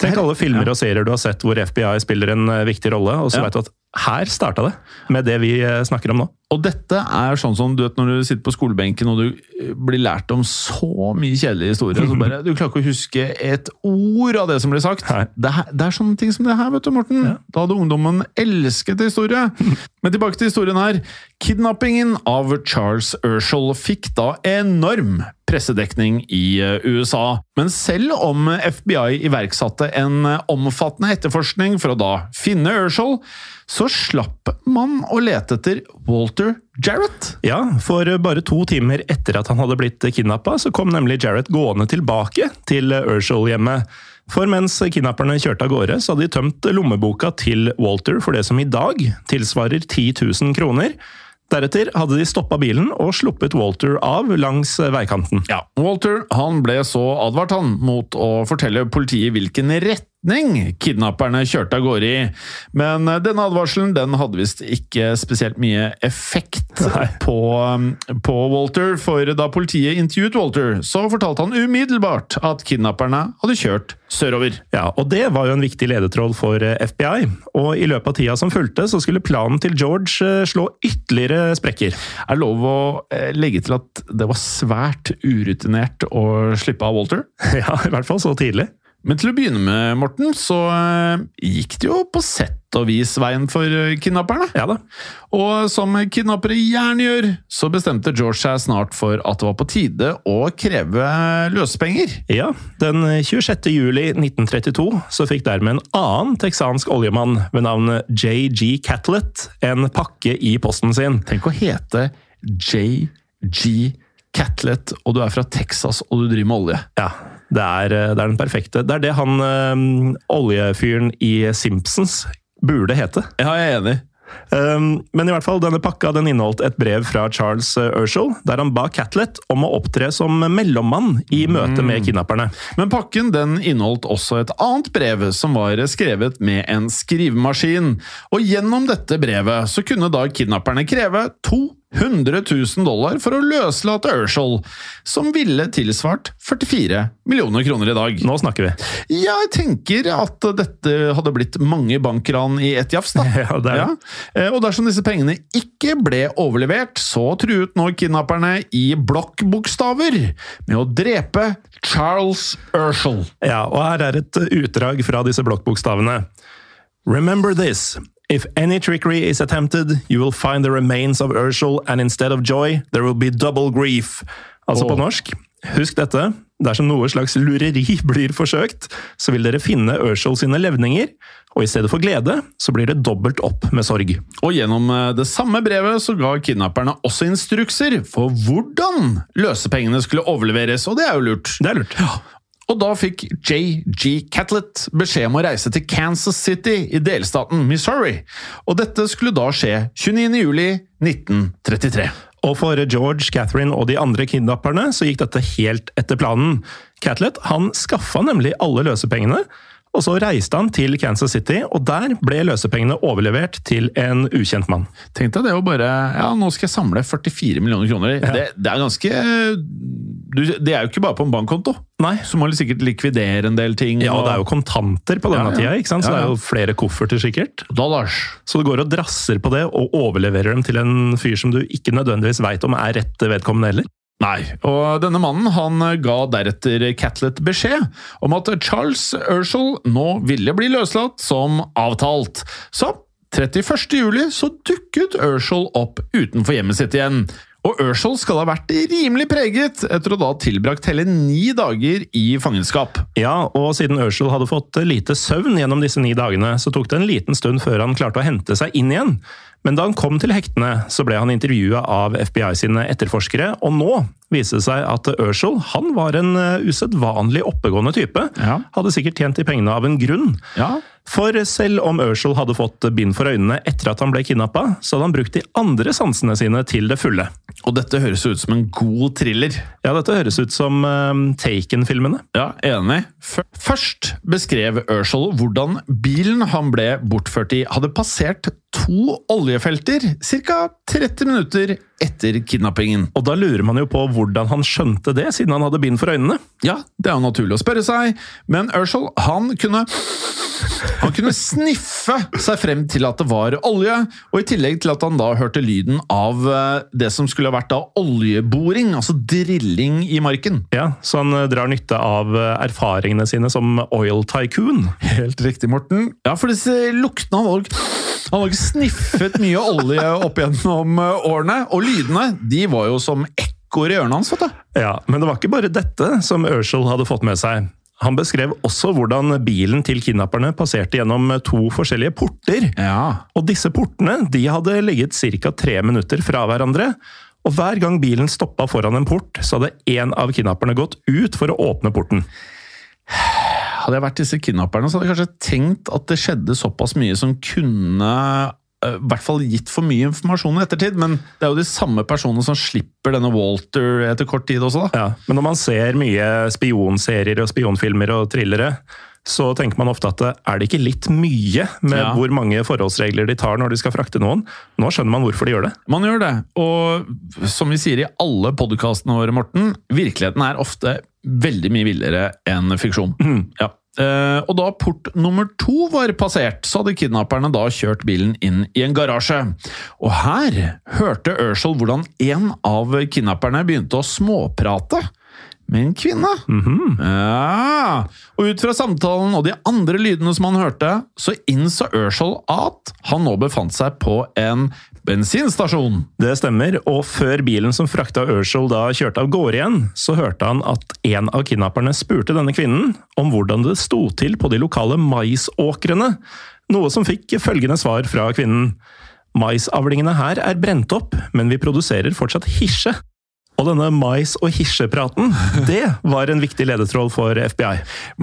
Tenk alle filmer og serier du har sett hvor FBI spiller en eh, viktig rolle, og så Ja. vet du at her starta det, med det vi eh, snakker om nå. Og dette er sånn som du vet når du sitter på skolebenken og du eh, blir lært om så mye kjedelige historier, så bare du klarer ikke å huske et ord av det som blir sagt. Det det er sånne ting som det her, vet du, Morten. Da hadde ungdommen elsket historie. Men tilbake til historien her. Kidnappingen av Charles Urshall fikk da enorm pressedekning i eh, USA. Men selv om FBI iverksatte en omfattende etterforskning for å da finne Urshel, så slapp man å lete etter Walter Jarrett. Ja, for bare to timer etter at han hadde blitt kidnappa, så kom nemlig Jarrett gående tilbake til Urshall-hjemmet. For mens kidnapperne kjørte av gårde, så hadde de tømt lommeboka til Walter for det som i dag tilsvarer 10 000 kroner. Deretter hadde de stoppa bilen og sluppet Walter av langs veikanten. Ja, Walter han ble så advart han mot å fortelle politiet hvilken retning kidnapperne kjørte av gårde i. Men eh, denne advarselen den hadde visst ikke spesielt mye effekt på, um, på Walter, for da politiet intervjuet Walter, så fortalte han umiddelbart at kidnapperne hadde kjørt sørover. Ja, og det var jo en viktig ledetråd for eh, FBI. Og i løpet av tida som fulgte, så skulle planen til George eh, slå ytterligere sprekker. Er det lov å legge til at det var svært urutinert å slippe av Walter? Ja, i hvert fall så tidlig. Men til å begynne med, Morten, så eh, gikk det jo på sett og vis veien for eh, kidnapperne. Ja da. Og som kidnappere gjerne gjør, så bestemte George seg snart for at det var på tide å kreve løsepenger. Ja, den 26. juli 1932 så fikk dermed en annen texansk oljemann ved navn JG Catlett en pakke i posten sin. Tenk å hete JG Catlett, og du er fra Texas og du driver med olje. Ja, det er, det er den perfekte. Det er det han øhm, oljefyren i Simpsons burde hete. Ja, jeg er enig. Um, men i hvert fall, denne pakka den inneholdt et brev fra Charles Urshall, der han ba Catlett om å opptre som mellommann i møte med kidnapperne. Men pakken den inneholdt også et annet brev, som var skrevet med en skrivemaskin. Og gjennom dette brevet så kunne da kidnapperne kreve 200 000 dollar for å løslate Urshall, som ville tilsvart 44 millioner kroner i dag. Nå snakker vi. Jeg tenker at dette hadde blitt mange bankran i ett jafs, da. Ja, det er det. Eh, Og dersom disse pengene ikke ble overlevert, så truet nå kidnapperne i blokkbokstaver med å drepe Charles Urshall. Ja, og her er et utdrag fra disse blokkbokstavene. Remember this. If any trickery is attempted, you will find the remains of Urshel, and instead of joy, there will be double grief. Altså på norsk, husk dette. Dersom noe slags lureri blir forsøkt, så vil dere finne Urshel sine levninger, og i stedet for glede, så blir det dobbelt opp med sorg. Og gjennom eh, det samme brevet så ga kidnapperne også instrukser for hvordan løsepengene skulle overleveres, og det er jo lurt. Det er lurt. Og da fikk JG Catlett beskjed om å reise til Kansas City i delstaten Missouri. Og dette skulle da skje 29. juli 1933. Og for George, Catherine og de andre kidnapperne så gikk dette helt etter planen. Catlett han skaffa nemlig alle løsepengene, og så reiste han til Kansas City, og der ble løsepengene overlevert til en ukjent mann. Tenk deg det å bare Ja, nå skal jeg samle 44 millioner kroner. Det, det er ganske du, Det er jo ikke bare på en bankkonto. Nei. Så må du sikkert likvidere en del ting. Ja, og det er jo kontanter på denne Ja, ja. tida, ikke sant? så Ja, det er jo flere kofferter sikkert. dollars. Så du går og drasser på det, og overleverer dem til en fyr som du ikke nødvendigvis veit om er rette vedkommende heller. Nei, og denne mannen han ga deretter Catlett beskjed om at Charles Urshall nå ville bli løslatt som avtalt. Så 31. juli så dukket Urshall opp utenfor hjemmet sitt igjen. Og Urshel skal ha vært rimelig preget etter å da ha tilbrakt hele ni dager i fangenskap. Ja, og siden Urshel hadde fått lite søvn gjennom disse ni dagene, så tok det en liten stund før han klarte å hente seg inn igjen. Men da han kom til hektene, så ble han intervjua av FBI sine etterforskere, og nå viste det seg at Urshel han var en eh, usedvanlig oppegående type. Ja. Hadde sikkert tjent de pengene av en grunn. Ja, For selv om Ørsal hadde fått bind for øynene etter at han ble kidnappa, så hadde han brukt de andre sansene sine til det fulle. Og dette høres ut som en god thriller. Ja, dette høres ut som uh, Taken-filmene. Ja, enig. Først beskrev Ørsal hvordan bilen han ble bortført i, hadde passert to oljefelter ca. 30 minutter etter kidnappingen. Og da lurer man jo på hvordan han skjønte det, siden han hadde bind for øynene. Ja, det er jo naturlig å spørre seg, men Urshall, han kunne han kunne sniffe seg frem til at det var olje, og i tillegg til at han da hørte lyden av eh, det som skulle ha vært da oljeboring, altså drilling i marken. Ja, Så han eh, drar nytte av eh, erfaringene sine som oil tycoon. Helt riktig, Morten. Ja, for disse luktene Han var, han var ikke sniffet mye olje opp gjennom eh, årene, og lydene de var jo som ekkoer i ørene hans. vet du. Ja, Men det var ikke bare dette som Urshall hadde fått med seg. Han beskrev også hvordan bilen til kidnapperne passerte gjennom to forskjellige porter. Ja. Og disse portene de hadde ligget ca. tre minutter fra hverandre. Og hver gang bilen stoppa foran en port, så hadde en av kidnapperne gått ut for å åpne porten. Hadde jeg vært disse kidnapperne, så hadde jeg kanskje tenkt at det skjedde såpass mye som kunne eh, i hvert fall gitt for mye informasjon i ettertid, men det er jo de samme personene som slipper denne Walter etter kort tid også, da. Ja, Men når man ser mye spionserier og spionfilmer og thrillere, så tenker man ofte at er det ikke litt mye med Ja. hvor mange forholdsregler de tar når de skal frakte noen? Nå skjønner man hvorfor de gjør det. Man gjør det, og som vi sier i alle podkastene våre, Morten, virkeligheten er ofte veldig mye villere enn fiksjon. Ja. Uh, og da port nummer to var passert, så hadde kidnapperne da kjørt bilen inn i en garasje. Og her hørte Urshall hvordan en av kidnapperne begynte å småprate med en kvinne. Ja, Og ut fra samtalen og de andre lydene som han hørte, så innså Urshall at han nå befant seg på en bensinstasjon. Det stemmer, og før bilen som frakta Urshall da kjørte av gårde igjen, så hørte han at en av kidnapperne spurte denne kvinnen om hvordan det sto til på de lokale maisåkrene, noe som fikk følgende svar fra kvinnen. Maisavlingene her er brent opp, men vi produserer fortsatt hisje. Og denne mais- og hisjepraten, det var en viktig ledetråd for FBI.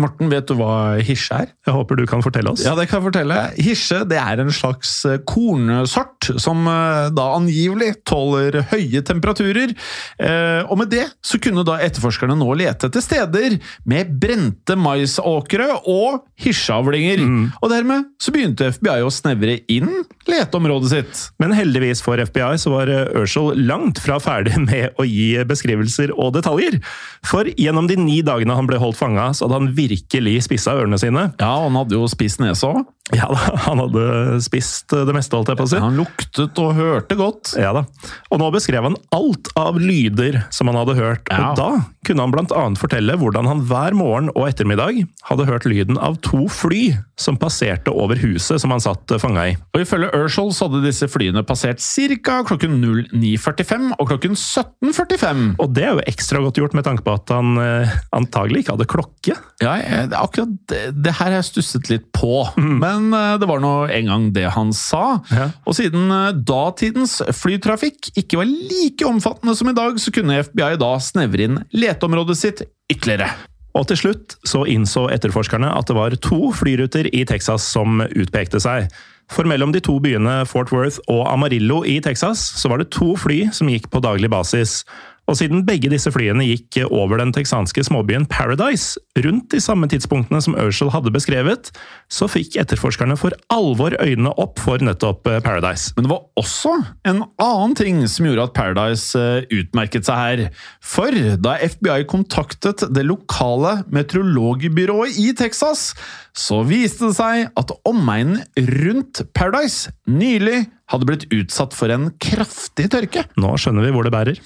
Morten, vet du hva hisje er? Jeg håper du kan fortelle oss. Ja, det kan jeg fortelle. Hisje det er en slags eh, kornsort som eh, da angivelig tåler høye temperaturer. Eh, Og med det så kunne da etterforskerne nå lete etter steder med brente maisåkre og hisjeavlinger. Og dermed så begynte FBI å snevre inn leteområdet sitt. Men heldigvis for FBI så var Urshel langt fra ferdig med å gi beskrivelser og detaljer. For gjennom de ni dagene han ble holdt fanga, så hadde han virkelig spissa ørene sine. Ja, han hadde jo spist nese òg. Ja da, Han hadde spist det meste, holdt jeg på å si. Han luktet og hørte godt. Ja da. Og nå beskrev han alt av lyder som han hadde hørt, Ja. og da kunne han blant annet fortelle hvordan han hver morgen og ettermiddag hadde hørt lyden av to fly som passerte over huset som han satt fanga i. Og Ifølge Urshall så hadde disse flyene passert ca. klokken 09.45 og klokken 17.45. Og det er jo ekstra godt gjort med tanke på at han eh, antagelig ikke hadde klokke. Ja, jeg- akkurat det, det her har jeg stusset litt på, men eh, det var nå en gang det han sa. Ja. Og siden eh, datidens flytrafikk ikke var like omfattende som i dag, så kunne FBI da snevre inn leteområdet sitt ytterligere. Og til slutt så innså etterforskerne at det var to flyruter i Texas som utpekte seg. For mellom de to byene Fort Worth og Amarillo i Texas, så var det to fly som gikk på daglig basis. Og siden begge disse flyene gikk over den texanske småbyen Paradise, rundt de samme tidspunktene som Urshall hadde beskrevet, så fikk etterforskerne for alvor øynene opp for nettopp eh, Paradise. Men det var også en annen ting som gjorde at Paradise eh, utmerket seg her. For da FBI kontaktet det lokale meteorologbyrået i Texas, så viste det seg at omegnen rundt Paradise nylig hadde blitt utsatt for en kraftig tørke. Nå skjønner vi hvor det bærer.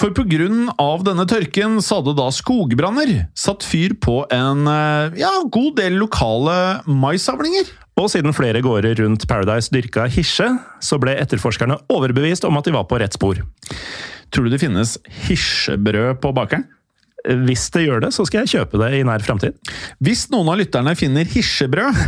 For av denne tørken så hadde da skogbranner satt fyr på en eh, ja, god del lokale maisavlinger. Og siden flere gårder rundt Paradise dyrka hisje, så ble etterforskerne overbevist om at de var på rett spor. Tror du det finnes hisjebrød på bakeren? Hvis det gjør det, så skal jeg kjøpe det i nær framtid. Hvis noen av lytterne finner hisjebrød,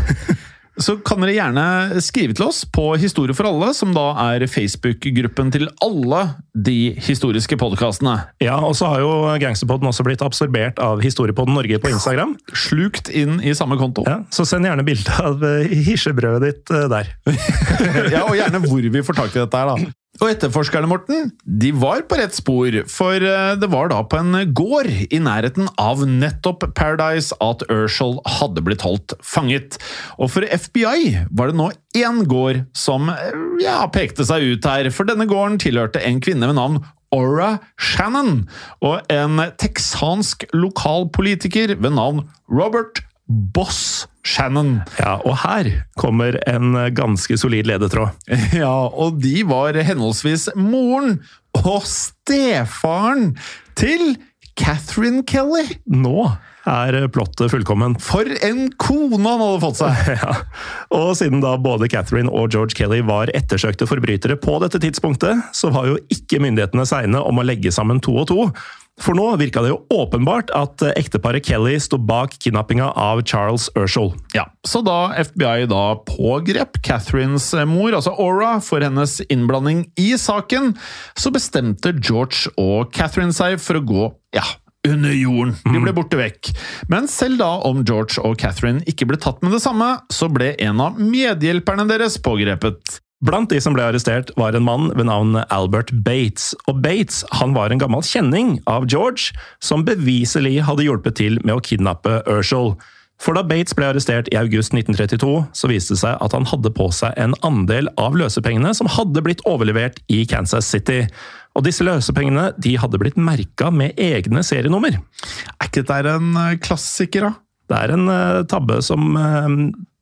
så kan dere gjerne skrive til oss på Historie for alle, som da er Facebook-gruppen til alle de historiske podkastene. Ja, og så har jo Gangsterpodden også blitt absorbert av Historiepodden Norge på Instagram. Slukt inn i samme konto. Ja, Så send gjerne bilde av eh, hisjebrødet ditt eh, der. Ja, Og gjerne hvor vi får tak i dette her, da. Og etterforskerne, Morten, de var på rett spor, for eh, det var da på en gård i nærheten av nettopp Paradise at Urshall hadde blitt holdt fanget. Og for FBI var det nå én gård som eh, ja, pekte seg ut her, for denne gården tilhørte en kvinne ved navn Aura Shannon, og en teksansk lokalpolitiker ved navn Robert Boss Shannon. Ja, og her kommer en ganske solid ledetråd. Ja, og de var henholdsvis moren og stefaren til Catherine Kelly. Nå er plottet fullkommen. For en kone han hadde fått seg! Ja. Og siden da både Catherine og George Kelly var ettersøkte forbrytere på dette tidspunktet, så var jo ikke myndighetene seine om å legge sammen to og to. For nå virka det jo åpenbart at ekteparet Kelly sto bak kidnappinga av Charles Urshall. Ja, Så da FBI da pågrep Catherines mor, altså Aura, for hennes innblanding i saken, så bestemte George og Catherine seg for å gå ja, under jorden. De ble borte vekk. Men selv da om George og Catherine ikke ble tatt med det samme, så ble en av medhjelperne deres pågrepet. Blant de som ble arrestert, var en mann ved navn Albert Bates. Og Bates han var en gammel kjenning av George, som beviselig hadde hjulpet til med å kidnappe Urshall. For da Bates ble arrestert i august 1932, så viste det seg at han hadde på seg en andel av løsepengene som hadde blitt overlevert i Kansas City. Og disse løsepengene de hadde blitt merka med egne serienummer. Er ikke dette en eh, klassiker, da? Det er en uh, tabbe som uh,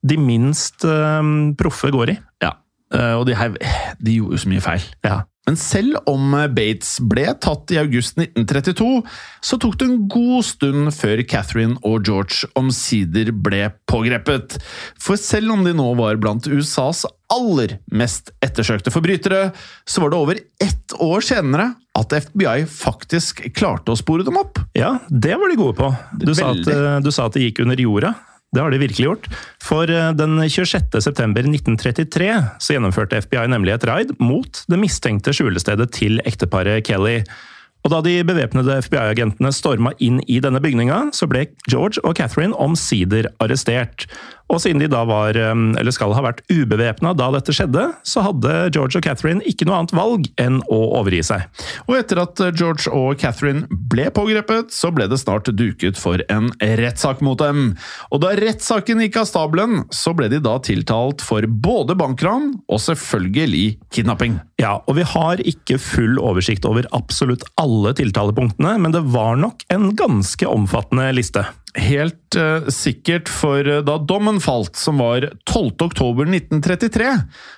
de minst proffe går i. Ja. Eh, og de her de gjorde jo så mye feil. Ja. Men selv om Bates ble tatt i august 1932, så tok det en god stund før Catherine og George omsider ble pågrepet. For selv om de nå var blant USAs aller mest ettersøkte forbrytere, så var det over ett år senere at FBI faktisk klarte å spore dem opp. Ja, det var de gode på. Du, sa at, eh, du sa at det gikk under jorda. Det har de virkelig gjort. For eh, den 26. september 1933 så gjennomførte FBI nemlig et raid mot det mistenkte skjulestedet til ekteparet Kelly. Og da de bevæpnede FBI-agentene storma inn i denne bygninga, så ble George og Catherine omsider arrestert. Og siden de da var, eh, eller skal ha vært ubevæpna da dette skjedde, så hadde George og Catherine ikke noe annet valg enn å overgi seg. Og etter at George og Catherine ble pågrepet, så ble det snart duket for en rettssak mot dem. Og da rettssaken gikk av stabelen, så ble de da tiltalt for både bankran og selvfølgelig kidnapping. Ja, og vi har ikke full oversikt over absolutt alle tiltalepunktene, men det var nok en ganske omfattende liste. Helt uh, sikkert, for uh, da dommen falt, som var 12. oktober 1933,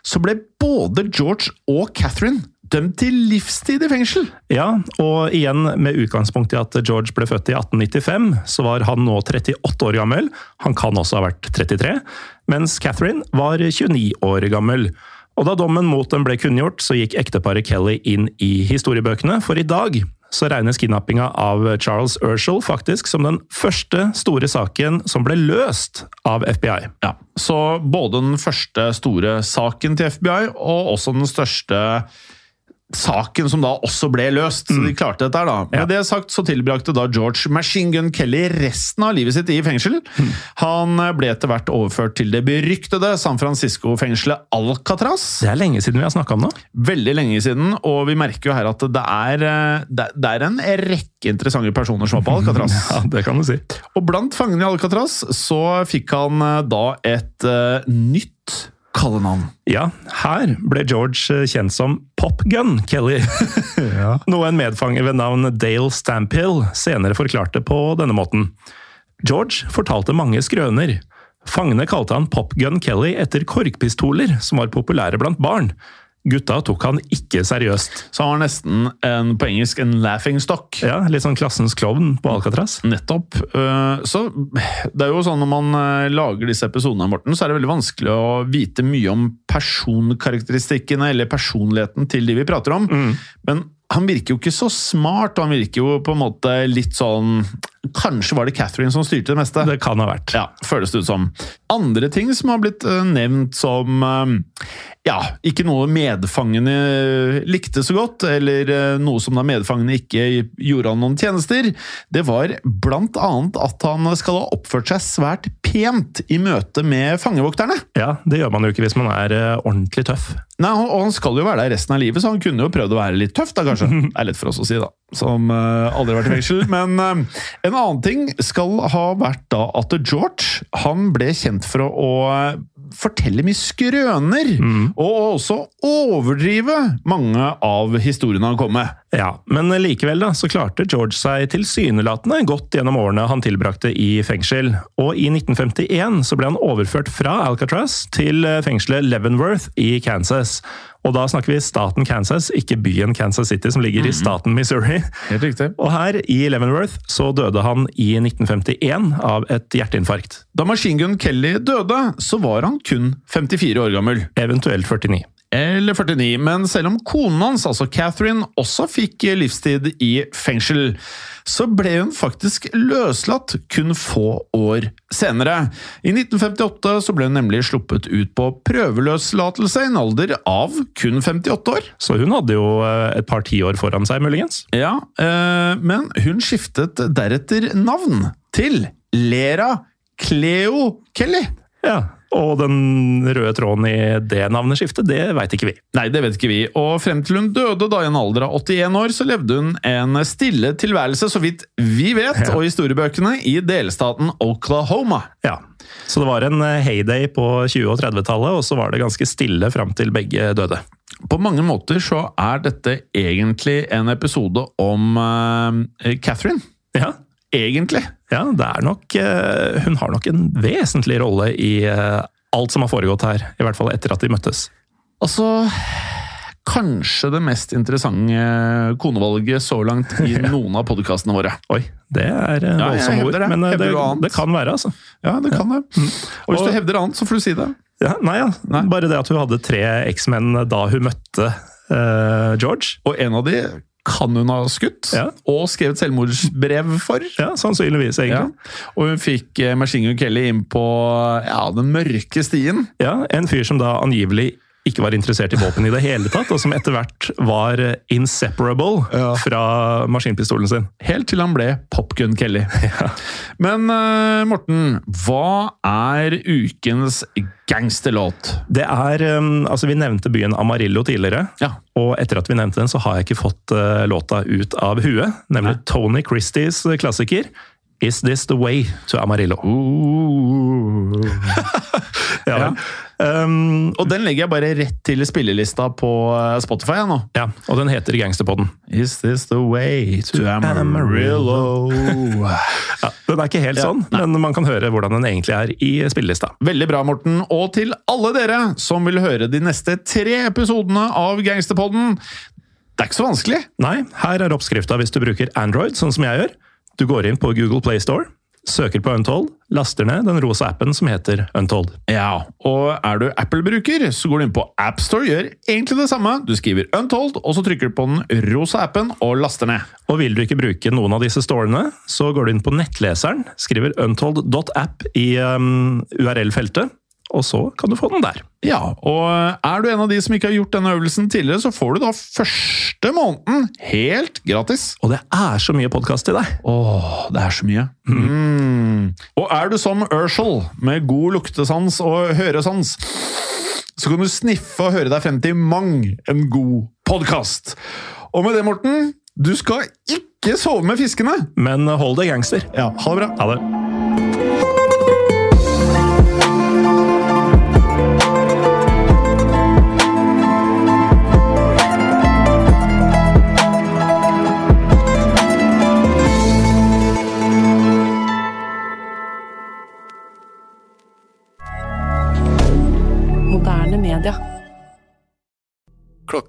så ble både George og Catherine dømt til livstid i fengsel. Ja, og igjen med utgangspunkt i at George ble født i 1895, så var han nå 38 år gammel. Han kan også ha vært 33, mens Catherine var 29 år gammel. Og da dommen mot dem ble kunngjort, så gikk ekteparet Kelly inn i historiebøkene, for i dag så regnes kidnappinga av Charles Urshall faktisk som den første store saken som ble løst av FBI. Ja, Så både den første store saken til FBI, og også den største saken som da også ble løst. Så de klarte dette her, da. Med Ja. det sagt så tilbrakte da George Machine Gun Kelly resten av livet sitt i fengsel. Han ble etter hvert overført til det beryktede San Francisco-fengselet Alcatraz. Det er lenge siden vi har snakka om det. Veldig lenge siden, og vi merker jo her at det er, eh, det det er en rekke interessante personer som var på Alcatraz. Ja, det kan du si. Og blant fangene i Alcatraz så fikk han eh, da et eh, nytt kallenavn. Ja, her ble George eh, kjent som Pop Gun Kelly. Noe en medfanger ved navn Dale Stamphill senere forklarte på denne måten. George fortalte mange skrøner. Fangene kalte han Pop Gun Kelly etter korkpistoler som var populære blant barn. Gutta tok han ikke seriøst. Så han var nesten en, på engelsk en laughing stock. Ja, Litt sånn klassens klovn på Alcatraz. Nettopp. Eh, Så det er jo sånn når man eh, lager disse episodene, Morten, så er det veldig vanskelig å vite mye om personkarakteristikkene eller personligheten til de vi prater om. Men han virker jo ikke så smart, og han virker jo på en måte litt sånn kanskje var det Catherine som styrte det meste. Det kan ha vært. Ja, føles det ut som. Andre ting som har blitt eh, nevnt som eh, ja, ikke noe medfangene likte så godt, eller eh, noe som da medfangene ikke gjorde han noen tjenester, det var blant annet at han skal ha oppført seg svært pent i møte med fangevokterne. Ja, Det gjør man jo ikke hvis man er ordentlig tøff. Nei, og han skal jo være der resten av livet, så han kunne jo prøvd å være litt tøff, da kanskje. Det er lett for oss å si, da. Som uh, aldri har vært i fengsel. Men uh, en annen ting skal ha vært da at George han ble kjent for å, å fortelle mye skrøner. Og også overdrive mange av historiene han kom med. Ja, Men likevel da, så klarte George seg tilsynelatende godt gjennom årene han tilbrakte i fengsel. Og i 1951 så ble han overført fra Alcatraz til eh, fengselet Leavenworth i Kansas. Og da snakker vi staten Kansas, ikke byen Kansas City, som ligger i staten Missouri. Helt riktig. Og her i Leavenworth så døde han i 1951 av et hjerteinfarkt. Da Machine Gun Kelly døde, så var han kun 54 år gammel. Eventuelt 49. Eller 49, men selv om konen hans, altså Catherine, også fikk livstid i fengsel, så ble hun faktisk løslatt kun få år senere. I 1958 så ble hun nemlig sluppet ut på prøveløslatelse i en alder av kun 58 år. Så hun hadde jo eh, et par tiår foran seg, muligens. Ja, eh, men hun skiftet deretter navn til Lera Cleo Kelly. Ja, Og den røde tråden i det navneskiftet, det veit ikke vi. Nei, det vet ikke vi. Og frem til hun døde da i en alder av 81 år, så levde hun en stille tilværelse, så vidt vi vet, Ja. og historiebøkene, i delstaten Oklahoma. Ja, Så det var en eh, heyday på 20- og 30-tallet, og så var det ganske stille fram til begge døde. På mange måter så er dette egentlig en episode om uh, Catherine. Ja, Egentlig. Ja det er nok eh, Hun har nok en vesentlig rolle i eh, alt som har foregått her. I hvert fall etter at de møttes. Altså Kanskje det mest interessante konevalget så langt i noen av podkastene våre. Oi, det er voldsomme Ja, ord, det. men eh, det, det kan være, altså. Ja, det kan det. Og hvis du hevder annet, så får du si det. Ja, nei, ja. Nei. Bare det at hun hadde tre eksmenn da hun møtte uh, George. Og en av de kan hun ha skutt, Ja. og skrevet selvmordsbrev for. Ja, Sannsynligvis, Ja. Og hun fikk eh, Machine Gun Kelly inn på ja, den mørke stien. Ja, En fyr som da angivelig ikke var interessert i våpen i det hele tatt, og som etter hvert var inseparable Ja. fra maskinpistolen sin. Helt til han ble Popgun Kelly. Men uh, Morten, hva er ukens gangsterlåt? Det er, um, altså Vi nevnte byen Amarillo tidligere, Ja. og etter at vi nevnte den, så har jeg ikke fått uh, låta ut av huet. Nemlig Tony Christies klassiker Is This The Way to Amarillo. Ja, Ja. Um, Og den legger jeg bare rett til spillelista på eh, Spotify jeg, nå. ja, og den heter Gangsterpodden. Is this the way to Amarillo? Ja, den er ikke helt Ja, sånn, men man kan høre hvordan den egentlig er i spillelista. Veldig bra, Morten. Og til alle dere som vil høre de neste tre episodene av Gangsterpodden. Det er ikke så vanskelig. Nei, her er oppskrifta hvis du bruker Android, sånn som jeg gjør. Du går inn på Google Play Store, søker på Untold, laster ned den rosa appen som heter Untold. Ja, og er du Apple-bruker, så går du inn på AppStore, gjør egentlig det samme. Du skriver Untold, og så trykker du på den rosa appen og laster ned. Og vil du ikke bruke noen av disse storene, så går du inn på nettleseren, skriver untold.app i um, URL-feltet, og så kan du få den der. Ja, og er du en av de som ikke har gjort denne øvelsen tidligere, så får du da første måneden helt gratis. Og det er så mye podkast til deg! Åh, det er så mye. Mm. Og er du som Urshall, med god luktesans og høresans, så kan du sniffe og høre deg frem til mang en god podkast. Og med det, Morten, du skal ikke sove med fiskene! Men hold deg gangster. Ja, ha det bra. Ha det.